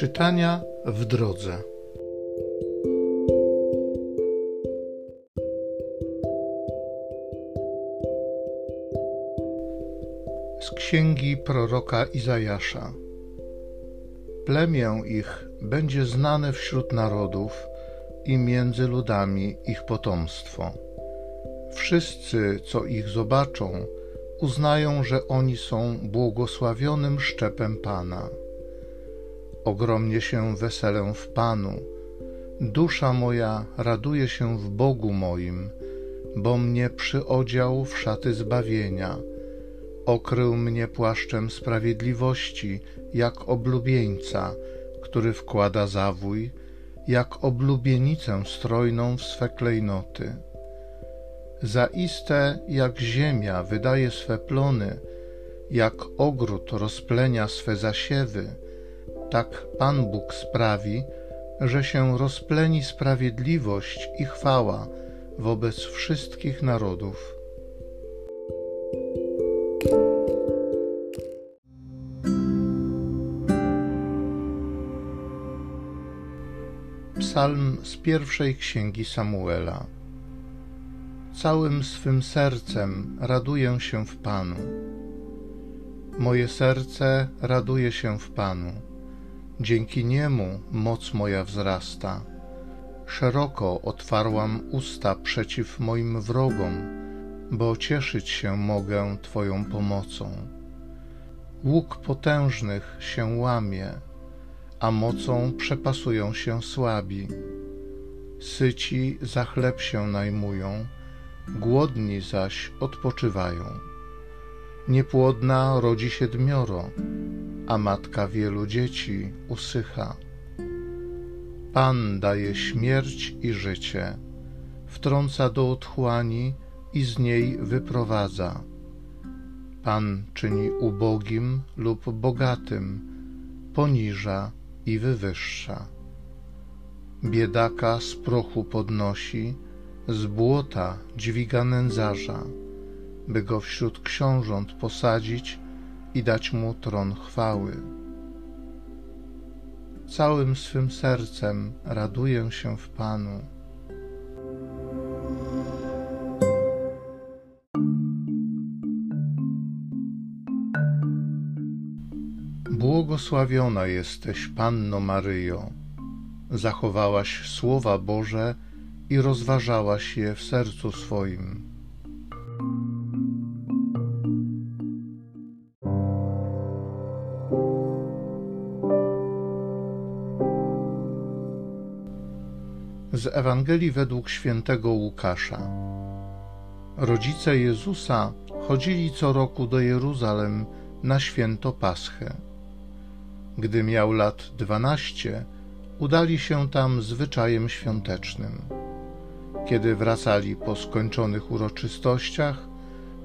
Czytania w drodze. Z księgi proroka Izajasza. Plemię ich będzie znane wśród narodów i między ludami ich potomstwo. Wszyscy, co ich zobaczą, uznają, że oni są błogosławionym szczepem Pana. Ogromnie się weselę w Panu. Dusza moja raduje się w Bogu moim, bo mnie przyodział w szaty zbawienia. Okrył mnie płaszczem sprawiedliwości, jak oblubieńca, który wkłada zawój, jak oblubienicę strojną w swe klejnoty. Zaiste jak ziemia wydaje swe plony, jak ogród rozplenia swe zasiewy, tak Pan Bóg sprawi, że się rozpleni sprawiedliwość i chwała wobec wszystkich narodów. Psalm z pierwszej księgi Samuela. Całym swym sercem raduję się w Panu. Moje serce raduje się w Panu Dzięki niemu moc moja wzrasta. Szeroko otwarłam usta przeciw moim wrogom, bo cieszyć się mogę Twoją pomocą. Łuk potężnych się łamie, a mocą przepasują się słabi. Syci za chleb się najmują, głodni zaś odpoczywają. Niepłodna rodzi siedmioro, a matka wielu dzieci usycha. Pan daje śmierć i życie, wtrąca do otchłani i z niej wyprowadza. Pan czyni ubogim lub bogatym, poniża i wywyższa. Biedaka z prochu podnosi, z błota dźwiga nędzarza, by go wśród książąt posadzić i dać mu tron chwały. Całym swym sercem raduję się w Panu. Błogosławiona jesteś, Panno Maryjo, zachowałaś słowa Boże i rozważałaś je w sercu swoim. Z Ewangelii według świętego Łukasza. Rodzice Jezusa chodzili co roku do Jeruzalem na święto Paschę. Gdy miał lat dwanaście, udali się tam zwyczajem świątecznym. Kiedy wracali po skończonych uroczystościach,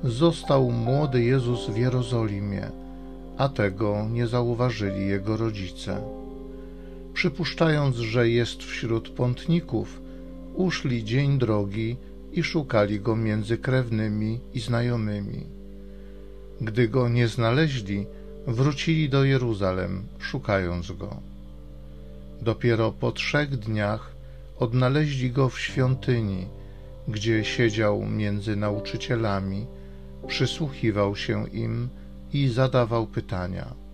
został młody Jezus w Jerozolimie, a tego nie zauważyli jego rodzice przypuszczając, że jest wśród pątników, uszli dzień drogi i szukali go między krewnymi i znajomymi. Gdy go nie znaleźli, wrócili do Jeruzalem, szukając go. Dopiero po trzech dniach odnaleźli go w świątyni, gdzie siedział między nauczycielami, przysłuchiwał się im i zadawał pytania.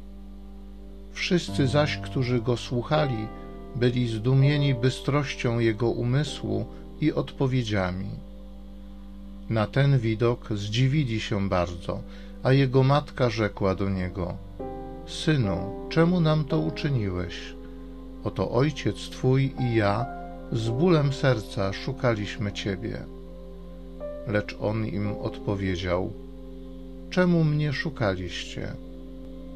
Wszyscy zaś, którzy go słuchali, byli zdumieni bystrością jego umysłu i odpowiedziami. Na ten widok zdziwili się bardzo, a jego matka rzekła do niego: Synu, czemu nam to uczyniłeś? Oto ojciec twój i ja z bólem serca szukaliśmy ciebie. Lecz on im odpowiedział: Czemu mnie szukaliście?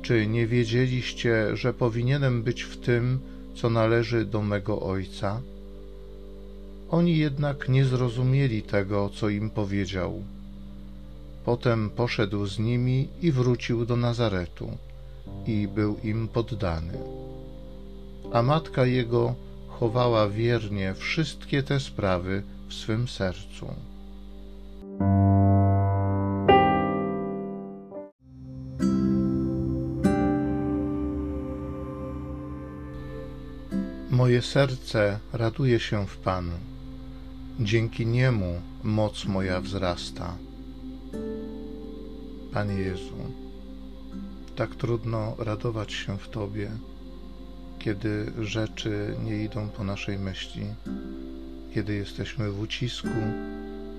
Czy nie wiedzieliście, że powinienem być w tym, co należy do mego Ojca? Oni jednak nie zrozumieli tego, co im powiedział. Potem poszedł z nimi i wrócił do Nazaretu i był im poddany. A matka jego chowała wiernie wszystkie te sprawy w swym sercu. Moje serce raduje się w Panu. Dzięki niemu moc moja wzrasta. Panie Jezu, tak trudno radować się w Tobie, kiedy rzeczy nie idą po naszej myśli, kiedy jesteśmy w ucisku,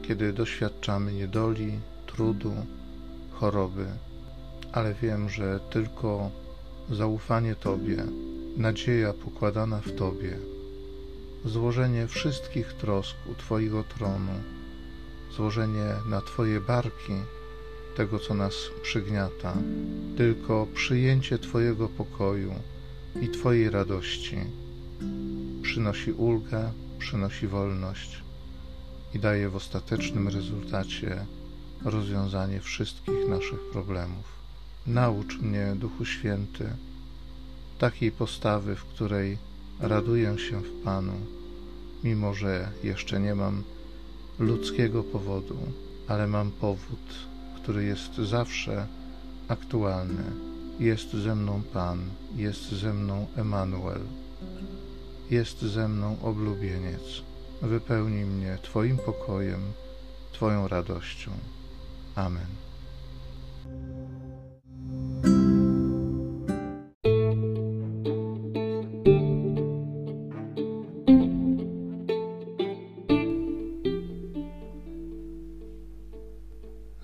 kiedy doświadczamy niedoli, trudu, choroby, ale wiem, że tylko zaufanie Tobie, nadzieja pokładana w Tobie, złożenie wszystkich trosk u Twojego tronu, złożenie na Twoje barki tego, co nas przygniata, tylko przyjęcie Twojego pokoju i Twojej radości przynosi ulgę, przynosi wolność i daje w ostatecznym rezultacie rozwiązanie wszystkich naszych problemów. Naucz mnie, Duchu Święty, takiej postawy, w której raduję się w Panu, mimo że jeszcze nie mam ludzkiego powodu, ale mam powód, który jest zawsze aktualny. Jest ze mną Pan, jest ze mną Emanuel, jest ze mną oblubieniec. Wypełnij mnie Twoim pokojem, Twoją radością. Amen.